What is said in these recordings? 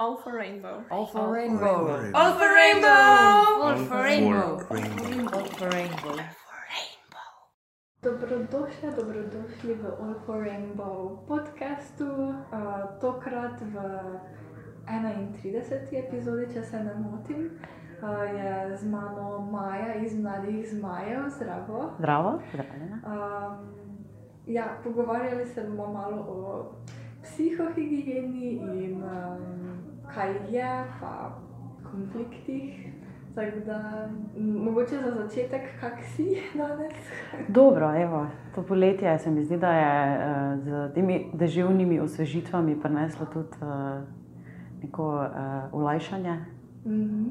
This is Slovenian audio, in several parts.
All for rainbow. All for rainbow. All for rainbow. All for rainbow. rainbow. All for rainbow. Dobrodošli, dobrodošli v All for Rainbow podkastu, uh, tokrat v 31. epizodi, če se ne motim. Uh, je z mano Maja iz Mladih Zmajev, zdravo. Zdravo, zdravljena. Um, ja, pogovarjali se bomo malo o psihohigieni in um, kaj je, pa konfliktih. Tako da, mogoče za začetek, kak si danes? Dobro, evo, to poletje se mi zdi, da je uh, z temi deževnimi osvežitvami prineslo tudi uh, neko uh, olajšanje. Mhm.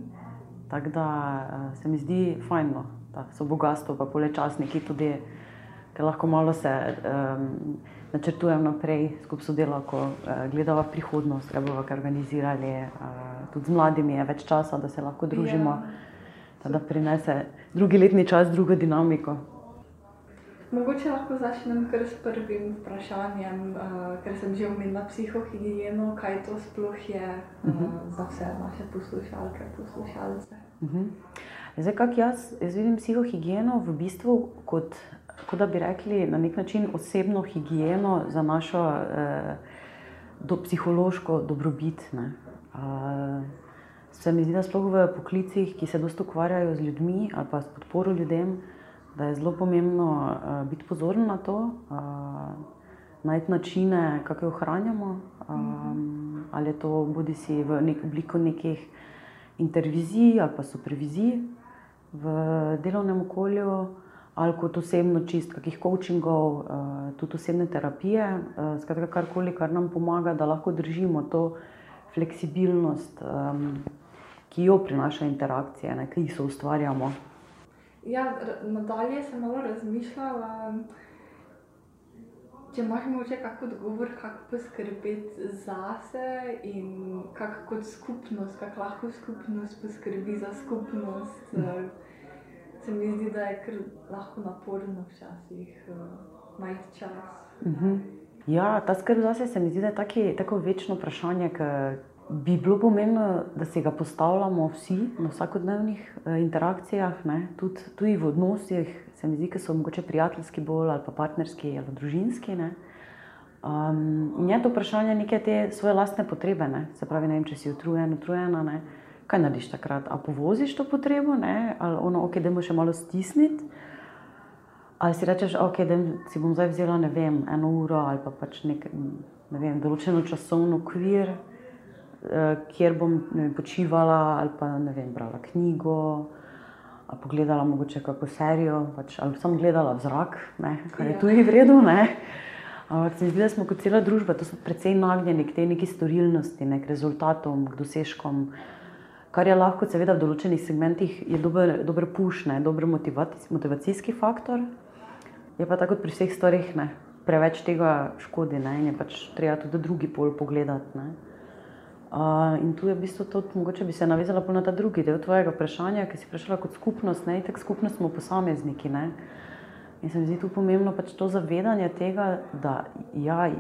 Tako da uh, se mi zdi fajn, no, da so bogatstvo, pa polečasniki tudi, ker lahko malo se um, načrtujem naprej, skupaj sodelavko, uh, gledava prihodnost, kaj bomo organizirali. Uh, tudi z mladimi je več časa, da se lahko družimo, Ja. da prinese drugi letni čas, drugo dinamiko. Mogoče lahko začnem kar s prvim vprašanjem, uh, ker sem že omenila psihohigieno, kaj to sploh je uh, za vse naše poslušalke, poslušalce. Mhm. Zdaj, kako jaz, jaz vidim psihohigieno v bistvu kot, kot da bi rekli, na nek način osebno higieno za našo eh, do, psihološko dobrobit. Ne. Uh, se mi zdi, da sploh v poklicih, ki se dosta ukvarjajo z ljudmi ali pa s podporo ljudem, da je zelo pomembno uh, biti pozoren na to, uh, najti načine, kako jo ohranjamo. Um, ali je to bodi si v nek, obliku nekih intervizij ali pa supervizij v delovnem okolju, ali kot osebno čist, kakih coachingov, uh, tudi osebne terapije, uh, skratka karkoli, kar nam pomaga, da lahko držimo to fleksibilnost, ki jo prinaša interakcije, ne, ki jih so ustvarjamo. Ja, nadalje sem malo razmišljala, če imaš morda kakšen odgovor, kako poskrbeti zase in kako kot skupnost, kako lahko skupnost poskrbi za skupnost. eh, Se mi zdi, da je kar lahko naporno včasih uh, najti čas. Mhm. Ja, ta skrb zase se mi zdi, da je taki, tako večno vprašanje, ki bi bilo pomembno, da si ga postavljamo vsi na vsakodnevnih eh, interakcijah, ne, tudi, tudi v odnosih, se mi zdi, ki so mogoče prijateljski bolj ali pa partnerski ali družinski. Ne. Um, in je to vprašanje neke te svoje lastne potrebe, ne. se pravi, ne vem, če si utrujen, utrujena. Ne. Kaj narediš takrat? A povoziš to potrebo, ne? ali ono, ok, da moš še malo stisniti, Ali si rečeš, okay, da si bom zdaj vzela vem, eno uro ali pa pač nek, ne vem, določeno časovno okvir, eh, kjer bom vem, počivala ali pa ne vem, brala knjigo. Ali pogledala mogoče kako serijo, pač, ali sem gledala v zrak, ne, kar je Ja. tudi v redu. Ne. Ampak se mi zdi, da smo kot cela družba, to smo precej nagnjeni k tej neki storilnosti, ne, k rezultatom, k dosežkom. Kar je lahko, seveda, v določenih segmentih je dober, dober puš, ne, dober motivac- motivacijski faktor. Je pa tako kot pri vseh stvarih, ne, preveč tega škodi ne, in je pač treba tudi drugi pol pogledati. Ne. Uh, in tu je v bistvu to, mogoče bi se navezala na ta drugi del tvojega vprašanja, ki si vprašala kot skupnost. Ne, tako skupnost smo posamezniki. Ne. In se mi zdi tu pomembno pač to zavedanje tega, da ja,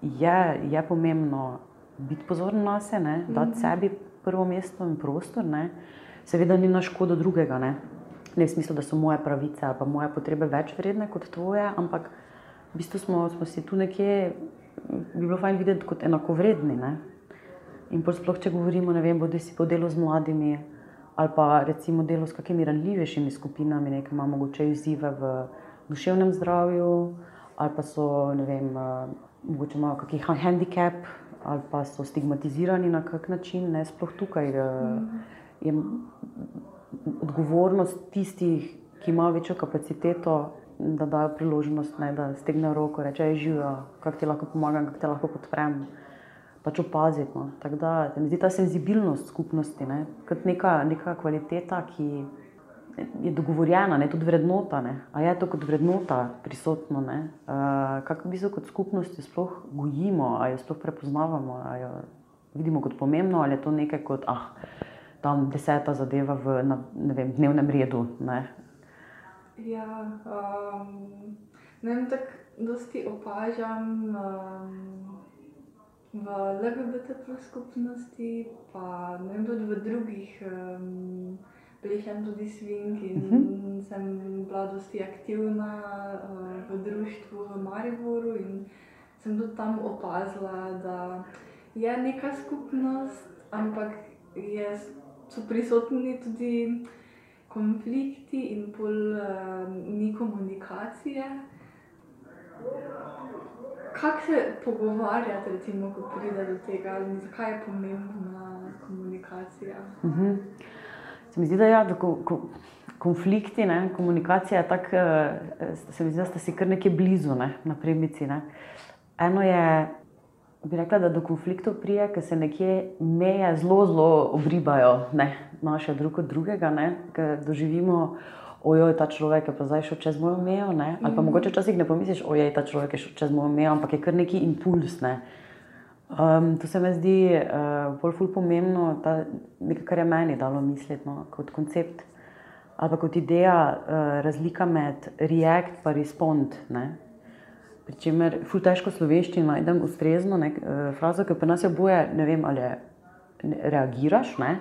je, je pomembno biti pozoren na sebe, dati sebi prvo mesto in prostor. Ne. Seveda ni na škodo drugega. Ne. ne v smislu, da so moje pravice ali pa moje potrebe več vredne kot tvoje, ampak v bistvu smo, smo si tu nekje, bi bilo fajn videti kot enakovredni. Ne. In sploh, če govorimo, ne vem, bodi si po delu z mladimi ali pa recimo delo s kakimi ranljivejšimi skupinami, ne, ki ima mogoče izzive v duševnem zdravju, ali pa so, ne vem, mogoče imajo kakšen ha- handicap, ali pa so stigmatizirani na kak način, ne, sploh tukaj eh, je odgovornost tistih, ki imajo večjo kapaciteto, da dajo priložnost, ne, da stegnejo roko, rečejo, živijo, kako ti lahko pomagam, kako te lahko podprem pač opaziti. No. Tako da se mi zdi ta senzibilnost skupnosti ne, kot neka, neka kvaliteta, ki je dogovorjena, ne, tudi vrednota. Ne. A je to kot vrednota prisotno? Uh, kako bi se kot skupnost jo sploh gojimo, ali jo sploh prepoznavamo, ali jo vidimo kot pomembno, ali je to nekaj kot ah, tam deseta zadeva v na, ne vem, dnevnem redu. Ne. Ja, um, ne vem, tako dosti opažam, um, v LGBT skupnosti, pa ne vem, tudi v drugih. Um, Plešem tudi swing in uh -huh. sem bila dosti aktivna uh, v društvu v Mariboru in sem tudi tam opazila, da je neka skupnost, ampak je, so prisotni tudi konflikti in pol uh, ni komunikacije. Kako se pogovarjate, recimo, ko pride do tega, in zakaj je pomembna komunikacija? Uh -huh. Se mi zdi, da, ja, da ko, ko, konflikti, ne, komunikacija je tako, se mi zdi, da ste si kar nekaj blizu ne, na premici. Ne. Eno je, bi rekla, da do konfliktov prije, ker se nekje meje zelo, zelo obribajo, ne, naše drug od drugega, ker doživimo ojoj, ta človek je pa zdaj šel čez mojo mejo. Ne? Ali pa mm. mogoče včasih ne pomisliš, ojej, ta človek je šel čez mojo mejo, ampak je kar neki impuls. Ne? Um, to se mi zdi uh, bolj pomembno, da nekaj, kar je meni dalo misliti no? kot koncept. Ali pa kot ideja, uh, razlika med react in respond. Pričemer, ful težko slovenščino najdem ustrezno ne, uh, frazo, ki pa nas je boje, ne vem, ali ne, reagiraš. Ne?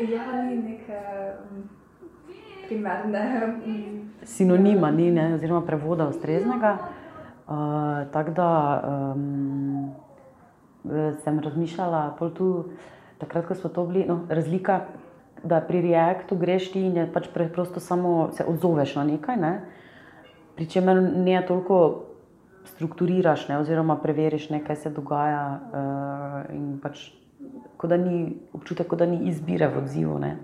Ja, ni nekaj primerne. Sinonima ni, ne, oziroma prevoda ustreznega. Uh, tako da um, sem razmišljala, tu, takrat, ko smo to bili, no, razlika, da pri reaktu greš ti in pač preprosto samo se odzoveš na nekaj, ne, pri čemer ne toliko strukturiraš, ne, oziroma preveriš, ne, kaj se dogaja. Uh, in pač, kot da ni občutek, kot da ni izbire v odzivu. Ne.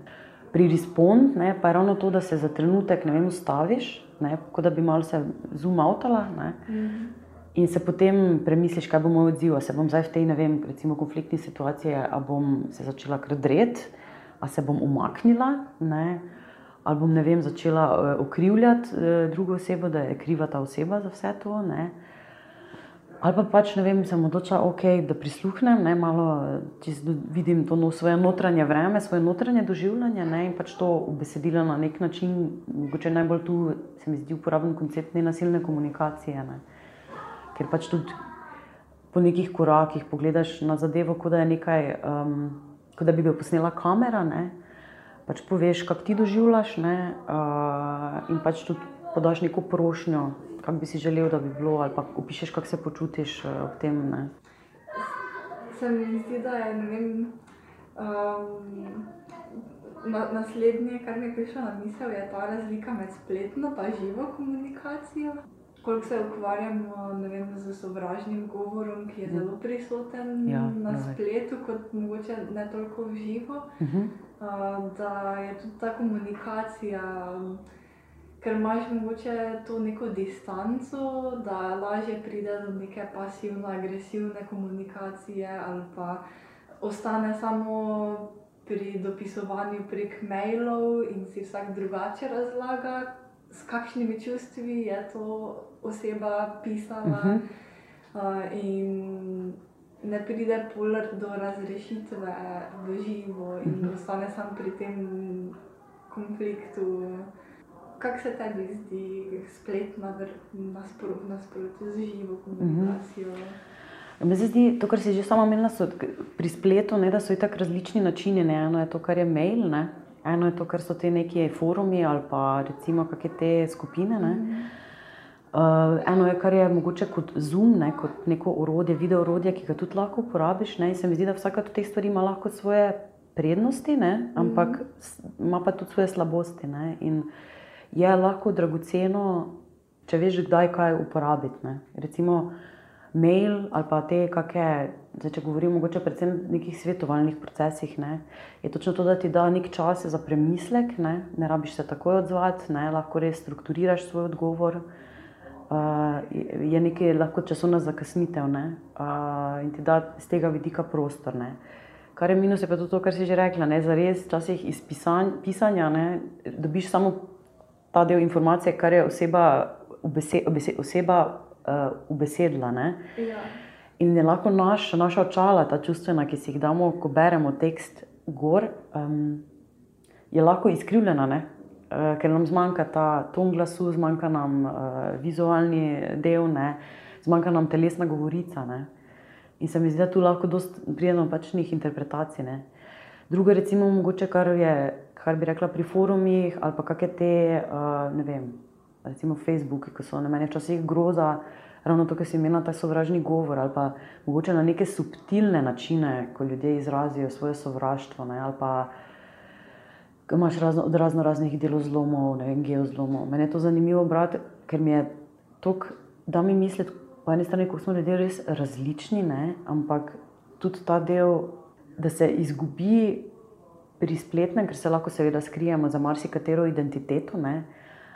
Pri respond ne, pa je ravno to, da se za trenutek ne vem, ustaviš, ne, kot da bi malo se zumavtala. Mhm. In se potem premisliš, kaj bo moj odziv. Se bom zdaj v tej, ne vem, recimo konfliktni situaciji, a bom se začela krdreti, a se bom umaknila, ne, ali bom, ne vem, začela uh, okrivljati uh, drugo osebo, da je kriva ta oseba za vse to. Ne. Ali pa pač ne vem, sem odločila, okay, da prisluhnem, ne, malo vidim to no, svoje notranje vreme, svoje notranje doživljanje ne, in pač to ubesedila na nek način. Mogoče najbolj tu se mi zdi uporaben koncept nenasilne komunikacije. Ne. Ker pač tudi po nekih korakih pogledaš na zadevo, kot da je nekaj, um, kot da bi bil posnela kamera. Ne. Pač poveš, kako ti doživljaš, ne, uh, in pač tudi podaš neko prošnjo kako bi si želel, da bi bilo, ali pa opišeš, kako se počutiš uh, ob tem. Ne? Se mi zdi, da je vem, um, na, naslednje, kar mi je prišlo na misel, je ta razlika med spletno in živo komunikacijo. Koliko se ukvarjamo vem, z sovražnim govorom, ki je ja. zelo prisoten ja, na spletu, kot mogoče ne toliko v živo. Uh -huh. uh, da je tudi ta komunikacija. Ker imaš mogoče to neko distanco, da lažje pride do neke pasivno-agresivne komunikacije, ali pa ostane samo pri dopisovanju prek mailov in si vsak drugače razlaga, s kakšnimi čustvi je to oseba pisala. Uh -huh. uh, in ne pride polar do razrešitve v živo, in uh mhm. -huh. ostane samo pri tem konfliktu. Kako se tebi zdi spletna nasprotnost z živo komunikacijo? Mm -hmm. Meni se zdi to, kar si že sama omenila, pri spletu, ne, da so tako različni načini. Ne. Eno je to, kar je mail, ne. eno je to, kar so te neki forumi ali pa recimo kakšne te skupine. Ne. Mm -hmm. Uh, eno je, kar je mogoče kot Zoom, ne, kot neko orodje, video orodje, ki ga tudi lahko uporabiš. Ne. In se mi zdi, da vsaka od teh stvari ima lahko svoje prednosti, ne, ampak mm -hmm. ima pa tudi svoje slabosti. Ne. In, je lahko dragoceno, če veš, kdaj kaj uporabiti. Ne. Recimo mail ali pa te, kakšne, zdaj, če govorimo o nekih svetovalnih procesih, ne, je točno to, da ti da nekaj časa za premislek, ne, ne rabiš se takoj odzvati, ne, lahko res strukturiraš svoj odgovor. Uh, je nekaj lahko časovna zakasnitev ne, uh, in ti da z tega vidika prostor. Ne. Kar je minus, je pa tudi to, kar si že rekla, da res včasih iz pisanj, pisanja ne, dobiš samo ta del informacije, kar je oseba, obese, obese, oseba uh, ubesedila. Ja. In je lahko naš, naša očala, ta čustvena, ki si jih damo, ko beremo tekst gor, um, je lahko izkrivljena, uh, ker nam zmanjka ta ton glasu, zmanjka nam uh, vizualni del, ne? zmanjka nam telesna govorica. Ne? In se mi zdi, da tu lahko pridemo pač njih interpretacij. Ne. Drugo, recimo, mogoče, kar, je, kar bi rekla pri forumih ali pa kakšne te, uh, ne vem, recimo Facebook, ki so na meni včasih groza, ravno to, kar si imela ta sovražni govor ali pa mogoče na neke subtilne načine, ko ljudje izrazijo svoje sovraštvo. Ne, ali pa imaš razno, od razno raznih delozlomov, ne vem, geozlomov. Mene je to zanimivo brati, ker mi je to, da mi misliti, po eni strani, kako smo ljudje res različni, ne, ampak tudi ta del, da se izgubi pri spletnem, ker se lahko seveda skrijemo za marsikatero identiteto. Ne,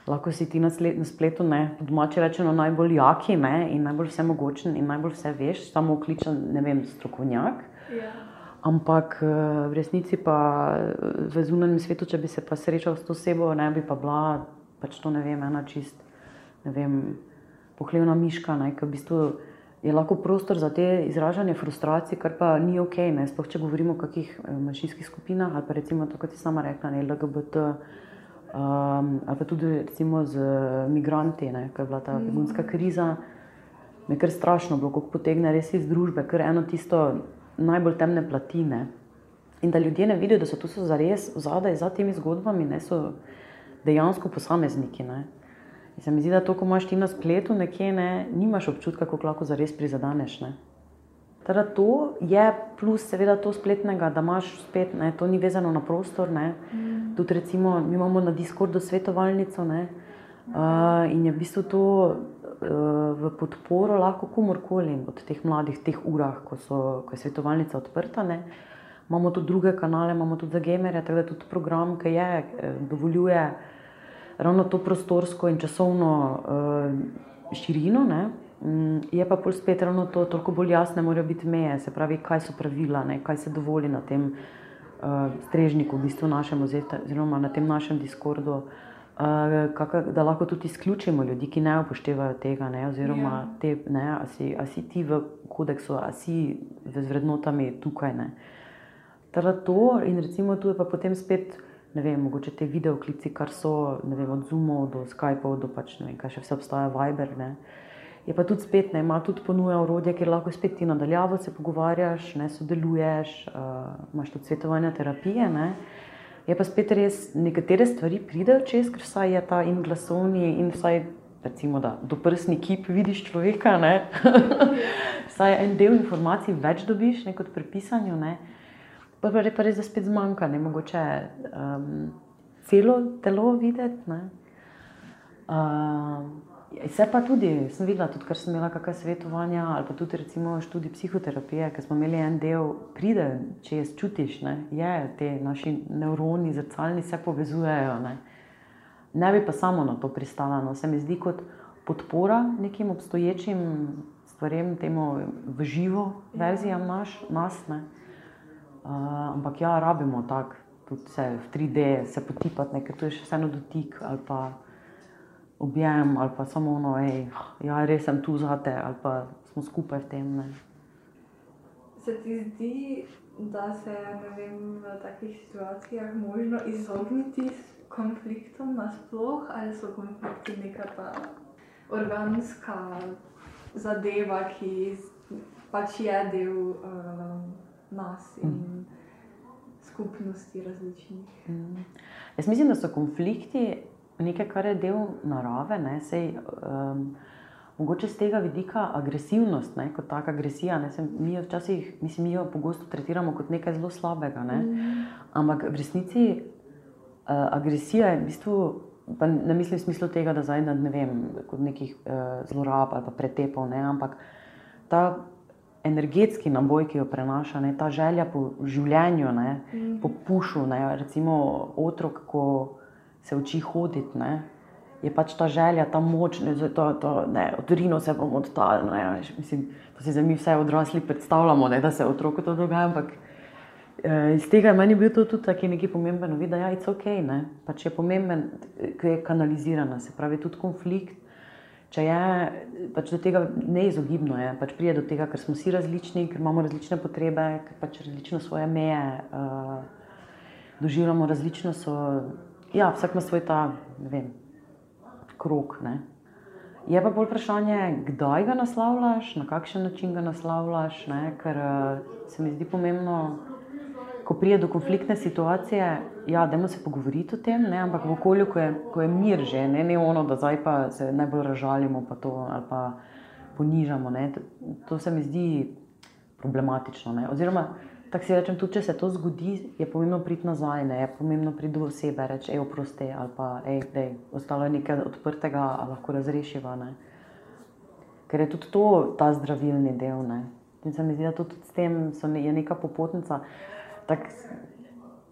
lahko si ti na, sled, na spletu, ne, domače rečeno, najbolj jaki ne, in najbolj vse mogočen in najbolj vse veš, samo kličen, ne vem, strokovnjak. Ja. Ampak eh, v resnici pa eh, v zunanjem svetu, če bi se pa srečal s to osebo, ne bi pa bila pač to ne vem, ena čist, ne vem, pohlevna miška, ne, ki v bistvu je lahko prostor za te izražanje frustracij, kar pa ni ok, ne, sploh če govorimo o kakih eh, manjšinskih skupinah ali pa recimo to, kot si sama rekla, ne, LGBT, um, ali pa tudi recimo z migranti, ki je bila ta begunska kriza. Me kar strašno bilo, kako potegne res iz družbe, ker eno tisto najbolj temne platine. In da ljudje ne vidijo, da so tu za res zadaj za temi zgodbami, ne so dejansko posamezniki. Ne. In se mi zdi, da to, ko imaš ti na spletu nekje, ne, nimaš občutka, kako lahko za res prizadeneš. Ne. Teda to je plus, seveda, to spletnega, da imaš spet, ne, to ni vezano na prostor. Mm. Tudi, recimo, mi imamo na Discordu svetovalnico ne, uh, in je v bistvu to v podporo lahko komorkoli od teh mladih, teh urah, ko, so, ko je svetovalnica odprta. Ne. Imamo tudi druge kanale, imamo tudi za gamerje, tako da tudi program, ki je, dovoljuje ravno to prostorsko in časovno uh, širino. Ne. Mm, je pa pol spet ravno to, toliko bolj jasne morajo biti meje, se pravi, kaj so pravila, ne, kaj se dovoli na tem uh, strežniku, v bistvu našem, oziroma na tem našem Discordu, uh, kaka, da lahko tudi izključimo ljudi, ki ne upoštevajo tega, ne, oziroma. Ja. te, ne, a si, a si ti v kodeksu, a si z vrednotami tukaj. Ne. Teda to in recimo tu je pa potem spet. Ne vem, mogoče te videoklici, kar so vem, od Zoomov do Skypeov, do pač ne vem, kaj še vse obstaja, Viber. Ne. Je pa tudi spet, ne, ima tudi ponuja urodje, kjer lahko spet ti nadaljavo se pogovarjaš, ne sodeluješ, uh, imaš tudi svetovanje terapije. Ne. Je pa spet res, nekatere stvari pridejo čez, ker vsaj je ta in glasovni, in vsaj recimo, da do prsni kip vidiš človeka. vsaj en del informacij več dobiš, ne kot pri pisanju. Ne. Pa, pa, pa res, da spet zmanjka, ne mogoče um, celo telo videti. Se pa tudi, sem videla, tudi, ker sem imela kakšne svetovanja ali pa tudi recimo študij psihoterapije, ker smo imeli en del, pride, če jaz čutiš, ne, je, te naši nevroni, zrcalni se povezujejo. Ne. ne bi pa samo na to pristala. No. Se mi zdi kot podpora nekim obstoječim stvarem, temu v živo verzijam naš, nas. Ne. Uh, ampak ja, rabimo tako, tudi se v 3D, se potipati, ker to je še vseeno dotik ali pa objem ali pa samo ono, da ja, res sem tu za te ali pa smo skupaj v tem. Ne. Se ti zdi, da se vem, v takih situacijah možno izogniti konfliktom nasploh, ali so konflikti neka ta organska zadeva, ki pač je del uh, nas in mm. skupnosti različnih? Mm. Jaz mislim, da so konflikti nekaj, kar je del narave, ne, sej, um, mogoče z tega vidika agresivnost, ne, kot taka agresija. Ne, sej, mi jo včasih, mislim, mi jo pogosto tretiramo kot nekaj zelo slabega. Ne, mm. Ampak v resnici uh, agresija je v bistvu. Pa ne mislim v smislu tega, da zdaj ne vem, kot nekih uh, zlorab ali pretepov, ne, ampak ta energetski naboj, ki jo prenaša, ne, ta želja po življenju, ne, mm. po pušu, ne, recimo otrok, ko se uči hoditi. Ne? Je pač ta želja, ta moč, da to, to, ne, odrino se bomo odtali. Mislim, da si za mi vse odrasli predstavljamo, ne, da se otroku to dogaja. Ampak eh, iz tega je meni bil to tudi taki neki pomemben vid, da ja, je ok, ne. Pač je pomemben, ker je kanalizirana, se pravi tudi konflikt. Če je pač do tega neizogibno, je, pač pride do tega, ker smo vsi različni, ker imamo različne potrebe, ker pač različno svoje meje uh, doživljamo, različno so ja, vsak ima svoj ta vem, krok. Ne. Je pa bolj vprašanje, kdaj ga naslavljaš, na kakšen način ga naslavljaš. Ne? Ker uh, se mi zdi pomembno, ko pride do konfliktne situacije, ja, da se pogovoriti o tem, ne? ampak v okolju, ko je, ko je mir že, ne, ne ono, da zdaj pa se najbolj ražalimo pa to, ali pa ponižamo. Ne? To, to se mi zdi problematično. Ne? Oziroma, tako si rečem, tudi če se to zgodi, je pomembno priti nazaj, ne? je pomembno priti do osebe, reči, ej, oprosti, ali pa ej, dej, ostalo je nekaj odprtega, ali lahko razrešiva. Ne? Ker je tudi to ta zdravilni del. Ne? In se mi zdi, da tudi s tem ne, je neka popotnica. Tak,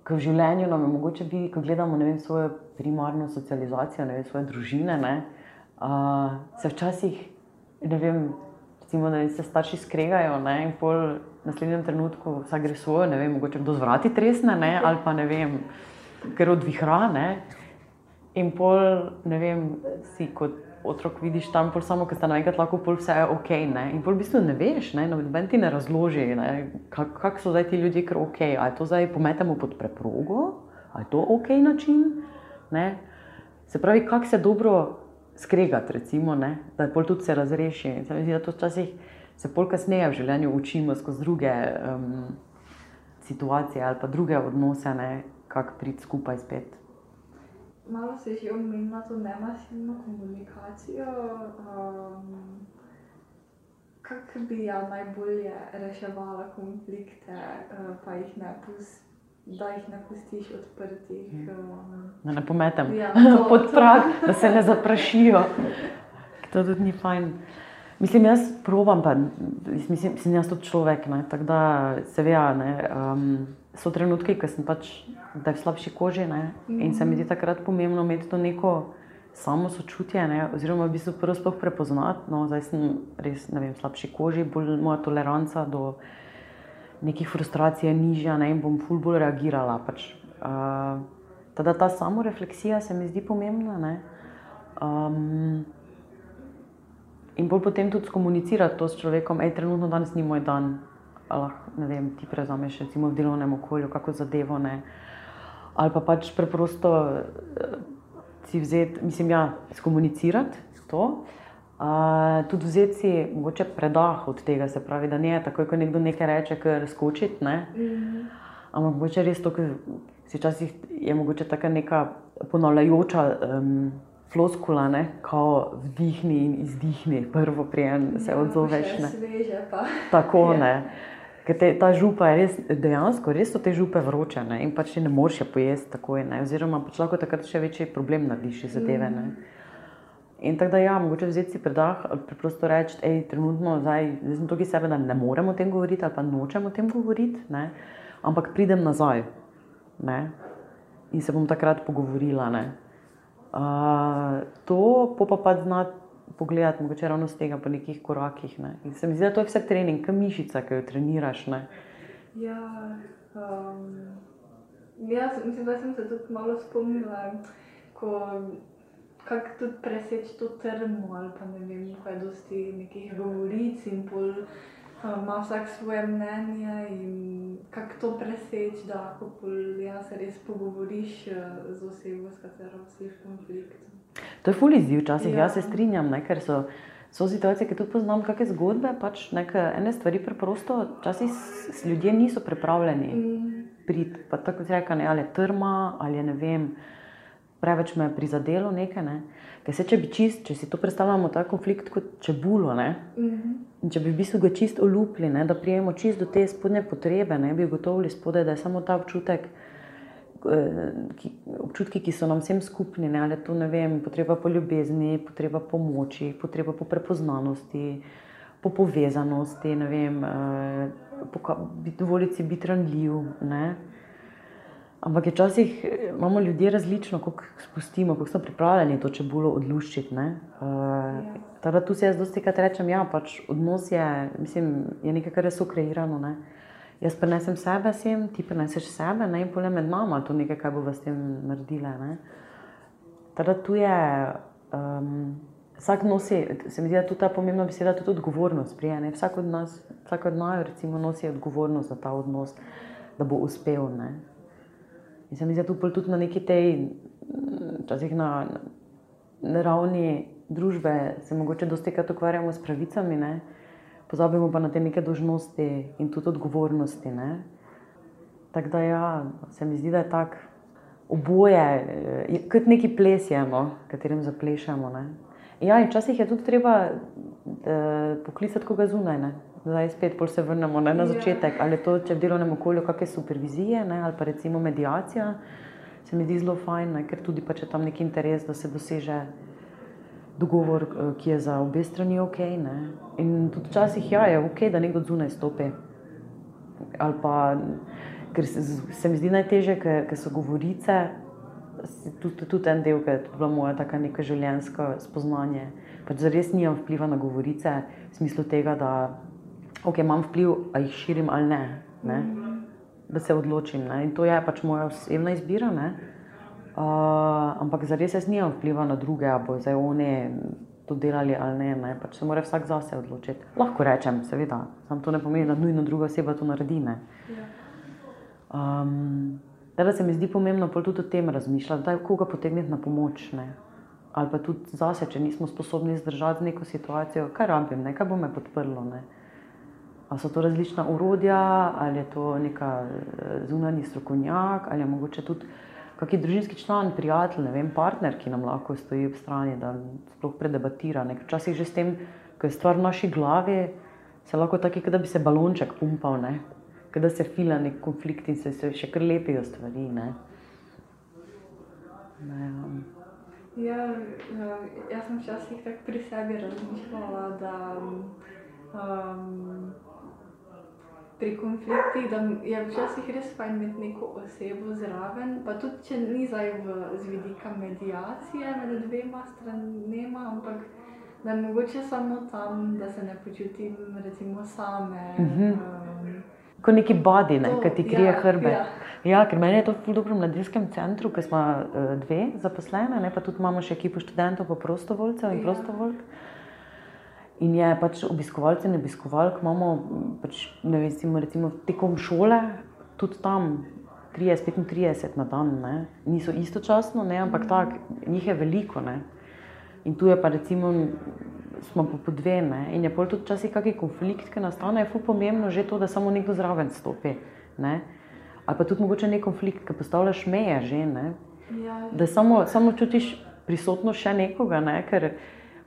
v življenju nam je mogoče biti, ko gledamo vem, svojo primarno socializacijo, vem, svoje družine, ne, uh, se včasih, ne vem, recimo, da se starši skregajo ne, in pol naslednjem trenutku vsak gre svojo, ne vem, mogoče kdo zvrati tresne ne, ali pa ne vem, ker odvihra. Ne, in pol, ne vem, si kot otrok vidiš tam, pol samo, ker sta naenkrat lahko pol vse je ok. Ne? In pol v bistvu ne veš, noben ti ne razloži, kako kak so zdaj ti ljudje, ker ok. Ali to zdaj pometemo pod preprogo, ali je to ok način. Ne? Se pravi, kako se dobro skregati, recimo, ne? da je pol tudi se razreši. Se mi zdi, da to včasih se pol kasneje v življenju učimo skozi druge um, situacije ali pa druge odnose, kako priti skupaj spet. Malo se že omenila to nemasivno komunikacijo. Um, kako bi ja najbolje reševala konflikte, uh, pa jih ne pustiš? Da jih ne pustiš odprtih. Um, da ne pometem ja, pod prag, da se ne zaprašijo. To tudi ni fajn. Mislim, jaz provam, pa mislim, mislim jaz tudi človek. Ne, tako da se ve, um, so trenutki, ko sem pač v slabši koži. Ne? In se mi zdi takrat pomembno imeti to neko samo sočutje, ne? oziroma v bistvu prvo sploh prepoznati. No, zdaj sem res vem, v slabši koži, bolj moja toleranca do nekih frustracij je nižja ne? in bom ful bolj reagirala. Pač. Uh, teda ta samo refleksija se mi zdi pomembna. Um, in bolj potem tudi komunicirati to s človekom, je trenutno danes ni moj dan. Lahko, ne vem, ti prevzameš recimo v delovnem okolju, kako zadevo ne. Ali pa pač preprosto uh, si vzeti, mislim, ja, skomunicirati to. Uh, tudi vzeti si mogoče predah od tega, se pravi, da ne je tako, ko nekdo nekaj reče, ker skočiti. Ne? Mm -hmm. Ampak mogoče res to, ker si včasih je mogoče tako neka ponavljajoča um, floskula, ne? ko vdihni in izdihni, prvo prijem se ja, odzoveš. Sveže pa. Tako ne. Ja. Ker te, ta župa je res, dejansko res so te župe vroče ne? in pač ne moreš je pojesti takoj. Ne? Oziroma, pač lahko takrat še večji problem narediš za tebe. Ne? In tako da, ja, mogoče vzeti si predah, preprosto reči, je trenutno zdaj, zdaj sem tukaj sebe, da ne moremo o tem govoriti ali pa nočemo o tem govoriti, ne? ampak pridem nazaj ne? in se bom takrat pogovorila. Uh, to pa pa znati pogledati, mogoče ravno z tega po nekih korakih. Ne. In se mi zdi, da to je vse trening, kot mišica, ki jo treniraš. Ne. Ja, um, ja, mislim, da sem se tudi malo spomnila, kako tudi preseči to trmo. Ali pa ne vem, kaj je dosti nekih govoric in pol. Ima vsak svoje mnenje, in kako to preseči, da lahko ja, se res pogovoriš z osebo, s katero si v konfliktu. To je fully izziv, včasih ja. jaz se strinjam, ne, ker so, so situacije, ki tudi poznam, kakšne zgodbe. Pač neke, ene stvari preprosto, včasih ljudje niso pripravljeni mm. priti. Pa tako se reče, ali je trma, ali je ne vem, preveč me je prizadelo nekaj. Ne. Ker se če bi čist, če si to predstavljamo, ta konflikt kot čebulo. Ne, mm -hmm. Če bi v bistvu ga čist olupili, ne, da prijemo čist do te spodnje potrebe, ne bi ugotovili spodaj, da je samo ta občutek. Eh, ki, občutki, ki so nam vsem skupni, ne, ali to ne vem, potreba po ljubezni, potreba po moči, potreba po prepoznanosti, po povezanosti, ne vem, eh, dovoliti si biti ranljiv. Ne. Ampak včasih eh, imamo ljudje različno, kako spustimo, kako smo pripravljeni to čebulo odluščiti. Uh, ja. Tu se jaz dosti krat rečem, ja, pač odnos je, mislim, je nekaj, kar je sokreirano. Ne. Jaz prenesem sebe sem, ti preneseš sebe ne? in pole med nami, to nekaj, kar bo v tem naredila. Teda tu je, um, vsak nosi, se mi zdi, da je tu ta pomembna beseda, tudi odgovornost. Prije, vsak od nas, vsak od nas, recimo, nosi odgovornost za ta odnos, da bo uspel. Ne? In se mi zdi, da tu tudi na neki tej, včasih na, na ravni družbe se mogoče dosti krat ukvarjamo s pravicami, ne? pozabimo pa na te neke dožnosti in tudi odgovornosti. Ne? Tako da ja, se mi zdi, da je tako oboje, kot neki ples je, no, katerim zaplešemo. Ne? Ja, in včasih je tudi treba eh, poklicati koga zunaj. Ne? Zdaj spet se vrnemo ne, na Ja. začetek. Ali je to, če v delovnem okolju kakšne supervizije ne, ali pa recimo medijacija, se mi zdi zelo fajn, ne, ker tudi pač je tam neki interes, da se doseže dogovor, eh, ki je za obe strani ok. Ne. In tudi včasih ja, je ok, da nekdo zunaj stopi. Ali pa, ker se, se mi zdi najtežje, ker so govorice, tudi, tudi en del, ker je bila moja taka neka življenjska spoznanje. Pač zares nimam vpliva na govorice, v smislu tega, da okay, imam vpliv, a jih širim ali ne. ne? Da se odločim. Ne? In to je pač moja osebna izbira. ne. Uh, ampak zares jaz nimam vpliva na druge, ali bo zdaj oni to delali ali ne. ne? Pač se mora vsak zase odločiti. Lahko rečem, seveda, samo to ne pomeni, da nujno druga oseba to naredi. Ne? Ja. Um, da se mi zdi pomembno tudi o tem razmišljati, da je koga potegniti na pomoč. Ne? Ali pa tudi zase, če nismo sposobni zdržati neko situacijo, kaj rabim, ne? kaj bo me podprlo. Ne? Ali so to različna urodja, ali je to neka eh, zunanji strokovnjak, ali je mogoče tudi kakšen družinski član, prijatelj, ne vem, partner, ki nam lahko stoji ob strani, da sploh predebatira. Ne? Ker Včasih že s tem, ko je stvar v naši glavi, se lahko kot da bi se balonček pumpal, ne? da se fila nek konflikt in se, se še kar lepijo stvari. Ne? Ne, um, Ja, ja, jaz sem včasih tako pri sebi razmišljala, da um, pri konfliktih da je včasih res fajn imeti neko osebo zraven, pa tudi če ni zdaj v, z vidika medijacije med dvema stranema, ampak da je mogoče samo tam, da se ne počutim recimo same. Mhm. um, kot neki body, ne, ki ti krije ja, hrbet. ja. Ja, ker meni je to dobro v mladinskem centru, ker smo uh, dve zaposlene, ne, pa tudi imamo še ekipo študentov, pa prostovoljcev in Ja. prostovoljk. In je pač obiskovalce in obiskovalk imamo m, pač, ne vem, recimo, recimo tekom šole, tudi tam 30-35 na dan, ne. niso istočasno, ne, ampak tak, njih je veliko. Ne. In tu je pa recimo, smo pa po dve, ne. in je pol tudi včasih kakšen konflikt, ki nastane, je ful pomembno že to, da samo nekdo zraven stopi. Ne. Ali pa tudi mogoče nek konflikt, ki postavljaš meje že, ne. Ja, da samo, samo čutiš prisotnost še nekoga, ne. ker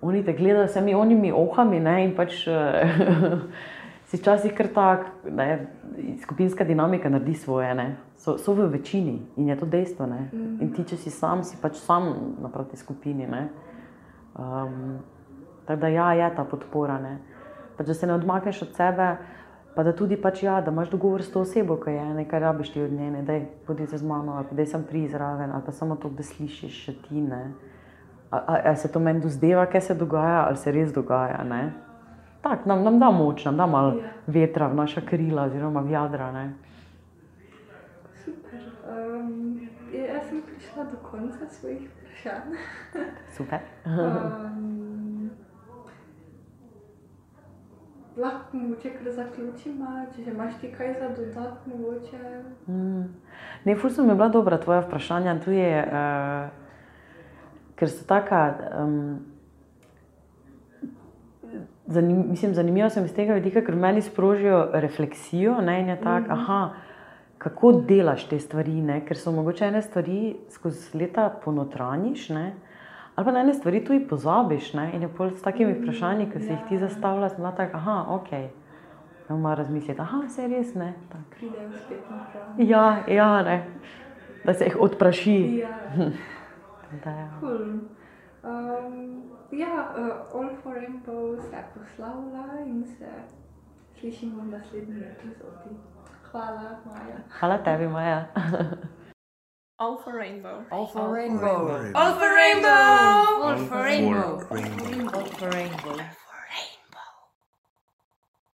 oni te gledajo s temi onimi ohami ne, in pač eh, si včasih kar tak, ne, skupinska dinamika naredi svoje. Ne. So, so v večini in je to dejstvo. Ne. In ti, če si sam, si pač sam naproti skupini. Ne. Um, tako da ja, je ta podpora. Ne. Pač, da se ne odmakneš od sebe, pa da tudi pač, ja, da imaš dogovor s to osebo, ki je nekaj rabiš ti od nje, da je podi se z mano, ali da sem prizraven, ali pa samo to, da slišiš še ti. Ne. A, a, a se to meni dozdeva, kaj se dogaja, ali se res dogaja. Ne. Tak, nam, nam da moč, nam da malo Ja. vetra v naša krila, oziroma v jadra. Ne. super. Um, jaz sem prišla do konca svojih vprašanj. Super. Um, lahko mogoče kar zaključimo, če že imaš ti kaj za dodati, mogoče. Mm. Ne, ful so mi bila dobra tvoja vprašanja, tudi, uh, ker so taka. Um, zanim, mislim, zanimivo se mi z tega vidika, ker meni sprožijo refleksijo ne, in je tako, mm -hmm. aha, kako delaš te stvari, ne, ker so mogoče ene stvari skozi leta ponotraniš. Ne, Ali pa na ene stvari tudi pozabiš, ne? in je pol s takimi vprašanji, ki si jih ti zastavljaš, da tako, aha, ok. Malo razmisliti, aha, je res, ne. Tak. Pridejo spet na prav. Ja, ja, ne. Da se jih odpraši. Ja, Da, ja. cool. Um, ja, uh, All for Rainbow se poslavlja in se slišimo v naslednji epizodi. Hvala, Maja. Hvala tebi, Maja. All for rainbow. All for rainbow. All for rainbow. All for rainbow. rainbow. All for rainbow.